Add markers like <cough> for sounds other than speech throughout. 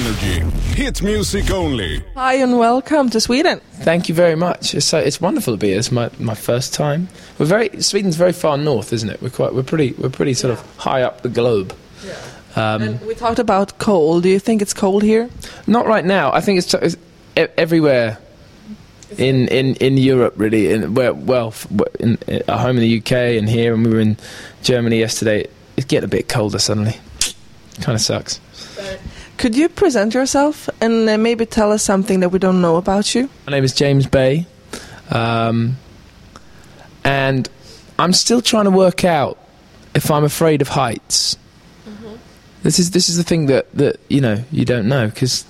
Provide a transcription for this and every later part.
Energy. Hit music only. Hi and welcome to Sweden. Thank you very much. It's so, it's wonderful to be here. It's my, my first time. We're very Sweden's very far north, isn't it? We're quite we're pretty we're pretty sort of high up the globe. Um, And we talked about cold. Do you think it's cold here? not right now. I think it's, it's e- everywhere in in in Europe really. In where well f- w- in, in at home in the UK and here, and we were in Germany yesterday. It's getting a bit colder suddenly. Kind of sucks. Could you present yourself and uh, maybe tell us something that we don't know about you? My name is James Bay, um, and I'm still trying to work out if I'm afraid of heights. This is this is the thing that, that you know you don't know because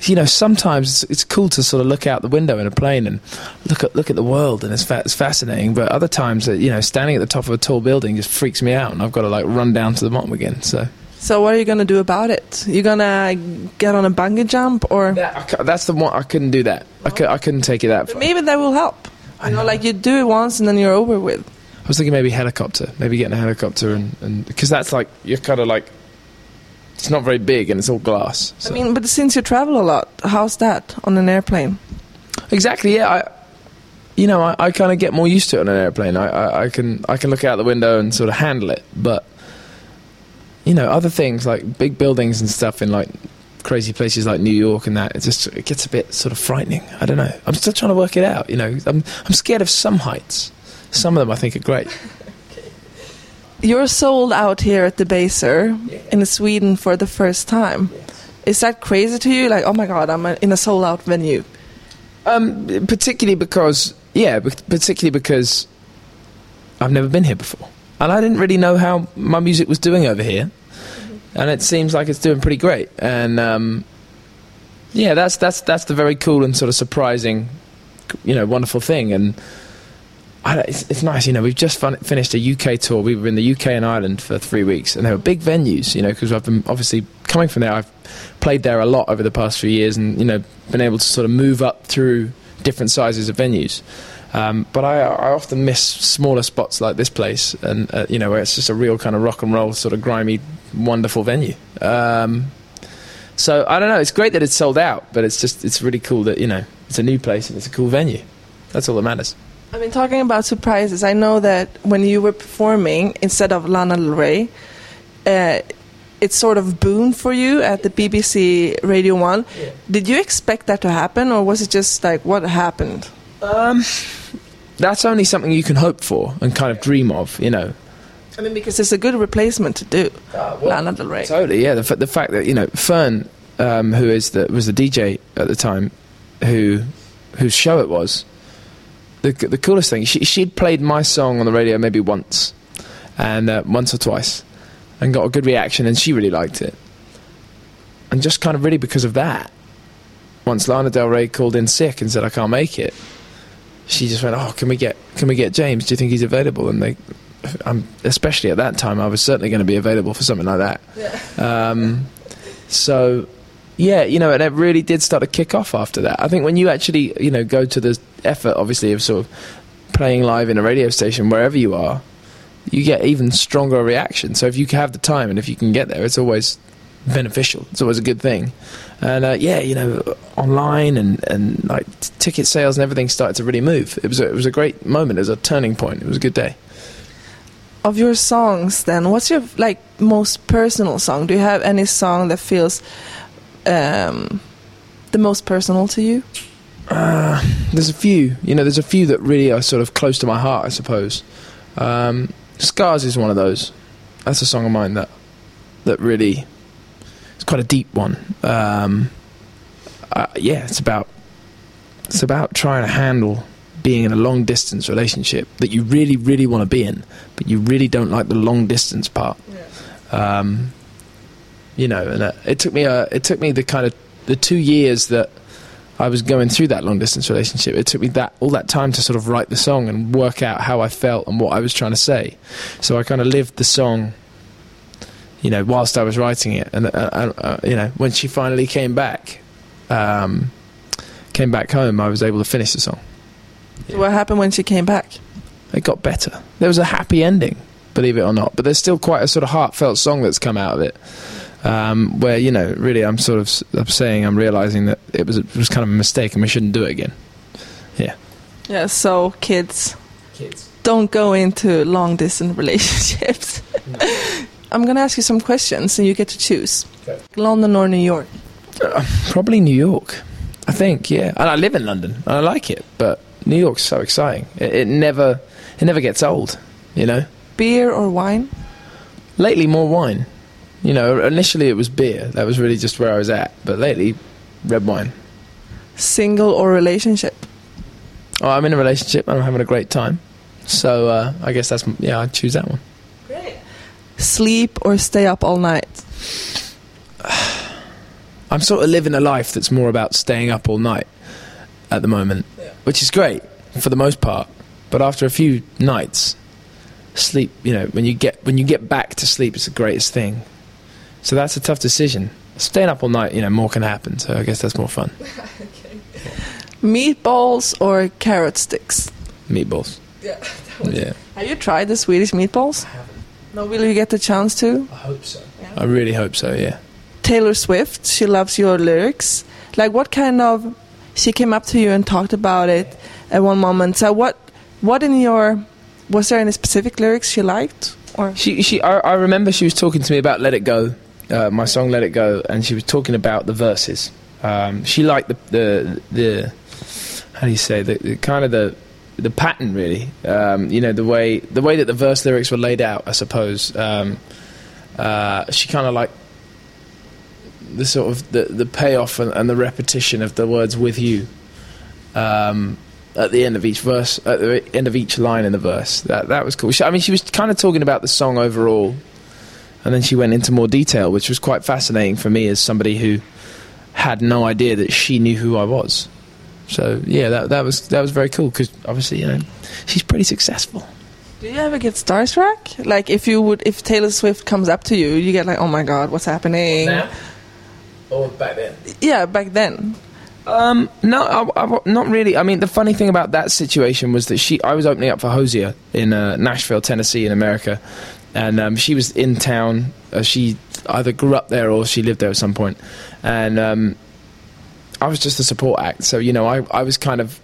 you know sometimes it's, it's cool to sort of look out the window in a plane and look at look at the world and it's, fa- it's fascinating. But other times, uh, you know, standing at the top of a tall building just freaks me out and I've got to like run down to the bottom again. So. So what are you gonna do about it? You gonna get on a bungee jump or That, that's the one I couldn't do that. I, cou- I couldn't take it that far. maybe that will help. You know, like you do it once and then you're over with. I was thinking maybe helicopter, maybe getting a helicopter, and, and because that's like you're kind of like it's not very big and it's all glass. So. I mean, but since you travel a lot, how's that on an airplane? exactly, yeah. I, you know, I, I kind of get more used to it on an airplane. I, I, I can I can look out the window and sort of handle it, but you know, other things like big buildings and stuff in like crazy places like New York and that, it just it gets a bit sort of frightening. I don't know. I'm still trying to work it out. You know, I'm I'm scared of some heights. Some of them I think are great. <laughs> You're sold out here at Debaser in Sweden for the first time. Is that crazy to you? Like, oh my god, I'm in a sold out venue. Um, particularly because, yeah, particularly because I've never been here before, and I didn't really know how my music was doing over here, and it seems like it's doing pretty great. And um, yeah, that's that's that's the very cool and sort of surprising, you know, wonderful thing. And it's, it's nice, you know. We've just fun- finished a UK tour. We were in the UK and Ireland for three weeks, and they were big venues, you know, because I've been obviously coming from there. I've played there a lot over the past few years, and you know, been able to sort of move up through different sizes of venues. Um, but I, I often miss smaller spots like this place, and uh, you know, where it's just a real kind of rock and roll, sort of grimy, wonderful venue. Um, so I don't know. It's great that it's sold out, but it's just it's really cool that you know it's a new place and it's a cool venue. That's all that matters. I mean, talking about surprises, I know that when you were performing instead of Lana Del Rey, uh, it sort of boomed for you at the BBC Radio 1. Did you expect that to happen, or was it just like what happened? Um, that's only something you can hope for and kind of dream of, you know. I mean, because it's a good replacement to do Lana Del Rey. Totally, yeah. The, f- the fact that you know Fearne, um, who is the was the DJ at the time, who whose show it was. The the coolest thing, she she'd played my song on the radio maybe once, and uh, once or twice, and got a good reaction, and she really liked it. And just kind of really because of that, once Lana Del Rey called in sick and said I can't make it, she just went, "Oh, can we get can we get James? Do you think he's available?" And they, I'm especially at that time, I was certainly going to be available for something like that. Um, so, yeah, you know, and it really did start to kick off after that. I think when you actually, you know, go to the effort, obviously, of sort of playing live in a radio station wherever you are, you get even stronger reaction. So if you have the time and if you can get there, it's always beneficial. It's always a good thing. And uh, yeah, you know, online and, and like t- ticket sales and everything started to really move. It was a, it was a great moment. It was a turning point. It was a good day. Of your songs, then, what's your like most personal song? Do you have any song that feels um, the most personal to you? There's a few, you know, there's a few that really are sort of close to my heart, I suppose. Um, Scars is one of those. That's a song of mine that that really it's quite a deep one. Um, uh, yeah, it's about it's about trying to handle being in a long distance relationship that you really, really want to be in, but you really don't like the long distance part. Um, you know, and uh, it took me uh, it took me the kind of the two years that I was going through that long distance relationship. It took me that all that time to sort of write the song and work out how I felt and what I was trying to say. So I kind of lived the song, you know, whilst I was writing it. And uh, uh, uh, you know, when she finally came back, um, came back home, I was able to finish the song. So what happened when she came back? It got better. There was a happy ending, believe it or not. But there's still quite a sort of heartfelt song that's come out of it. Um, where you know, really, I'm sort of I'm saying I'm realizing that it was it was kind of a mistake and we shouldn't do it again. Yeah. Yeah, so kids, Kids. don't go into long distance <laughs> relationships. I'm gonna ask you some questions and you get to choose. Okay. London or New York? Probably New York. I think, yeah. And I live in London. And I like it, but New York's so exciting. It, it never, it never gets old. You know. Beer or wine? Lately, more wine. You know, initially it was beer. That was really just where I was at. But lately, red wine. Single or relationship? Oh, I'm in a relationship and I'm having a great time. So uh, I guess that's yeah. I'd choose that one. Great. Sleep or stay up all night? <sighs> I'm sort of living a life that's more about staying up all night at the moment, which is great for the most part. But after a few nights, sleep, you know, when you get when you get back to sleep, it's the greatest thing. So that's a tough decision. Staying up all night, you know, more can happen. So I guess that's more fun. <laughs> Meatballs or carrot sticks? Meatballs. Yeah. <laughs> Yeah, Have you tried the Swedish meatballs? No, will you get the chance to? I hope so. I really hope so. Yeah. Taylor Swift, she loves your lyrics. Like, what kind of? She came up to you and talked about it at one moment. So, what, what in your? Was there any specific lyrics she liked, or? She, she, I, I remember she was talking to me about "Let It Go," uh, my song "Let It Go," and she was talking about the verses. Um, she liked the, the, the, how do you say, the, the kind of the, the pattern, really. Um, you know, the way, the way that the verse lyrics were laid out. I suppose um, uh, she kind of liked the sort of the, the payoff and, and the repetition of the words "with you." Um, at the end of each verse, at the end of each line in the verse. That that was cool. She, I mean, she was kind of talking about the song overall, and then she went into more detail, which was quite fascinating for me as somebody who had no idea that she knew who I was. So yeah, that that was that was very cool because obviously you know she's pretty successful. Do you ever get starstruck? Like, if you would, if Taylor Swift comes up to you, you get like, oh my god, what's happening? Now? or back then? Yeah, back then. Um, no, I, I- not really. I mean, the funny thing about that situation was that she, I was opening up for Hozier in uh, Nashville, Tennessee, in America, and um, she was in town. Uh, she either grew up there or she lived there at some point, and um, I was just a support act. So you know, I, I was kind of,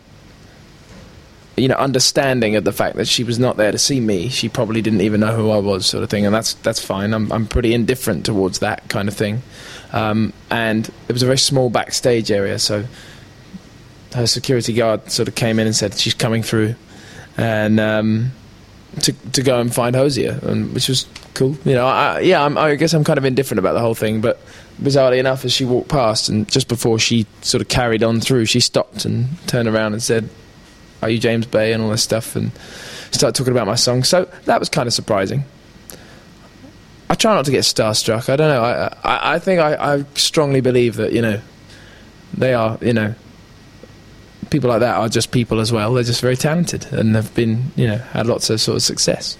you know, understanding of the fact that she was not there to see me. She probably didn't even know who I was, sort of thing, and that's that's fine. I'm I'm pretty indifferent towards that kind of thing. Um, and it was a very small backstage area, so her security guard sort of came in and said she's coming through, and um, to to go and find Hozier, and which was cool. You know, I, yeah, I'm, I guess I'm kind of indifferent about the whole thing, but bizarrely enough, as she walked past, and just before she sort of carried on through, she stopped and turned around and said, "Are you James Bay?" and all this stuff, and started talking about my song. So that was kind of surprising. I try not to get starstruck. I don't know. I I, I think I, I strongly believe that you know they are you know people like that are just people as well. They're just very talented and have been you know had lots of sort of success.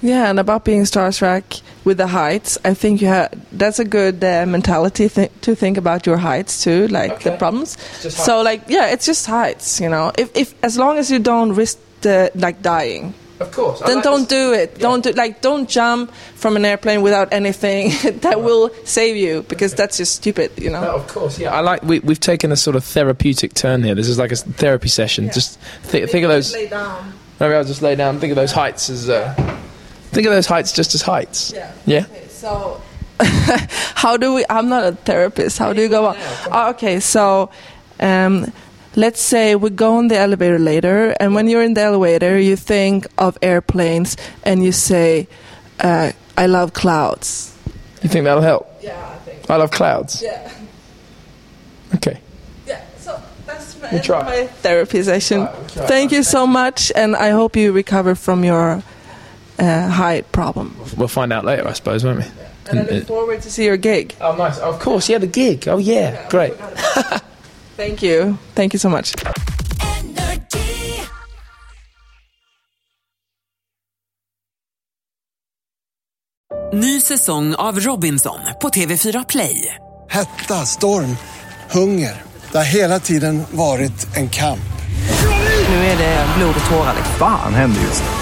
Yeah, and about being starstruck with the heights, I think you have that's a good uh, mentality th- to think about your heights too, like the problems. So, like, yeah, it's just heights, you know. If, if as long as you don't risk the like dying, Of course. then don't do it. Don't do like don't jump from an airplane without anything <laughs> that will save you because that's just stupid, you know. No, of course, yeah. I like. We, we've taken a sort of therapeutic turn here. This is like a therapy session. Just th- think of those. Lay down. Maybe I'll just lay down. Think of those heights as. Uh, think of those heights just as heights. Yeah. Yeah. Okay, so <laughs> how do we? I'm not a therapist. How do you go on? Oh, okay, so um, let's say we go on the elevator later, and when you're in the elevator, you think of airplanes, and you say, uh, "I love clouds." You think that'll help? Yeah, I think. I love clouds. Yeah, <laughs> Okay. yeah. So that's my, try. my therapy session. Try, we try. Thank you so much, and I hope you recover from your uh, height problem. We'll find out later, I suppose, won't we? And I look forward to see your gig. oh, nice. Of course. Yeah, the gig. Oh, yeah. Great. <laughs> Thank you. Thank you so much. Ny säsong av Robinson på TV4 Play. Hetta, storm, hunger. Det har hela tiden varit en kamp. Nu är det blod och tårar. Fan händer just nu.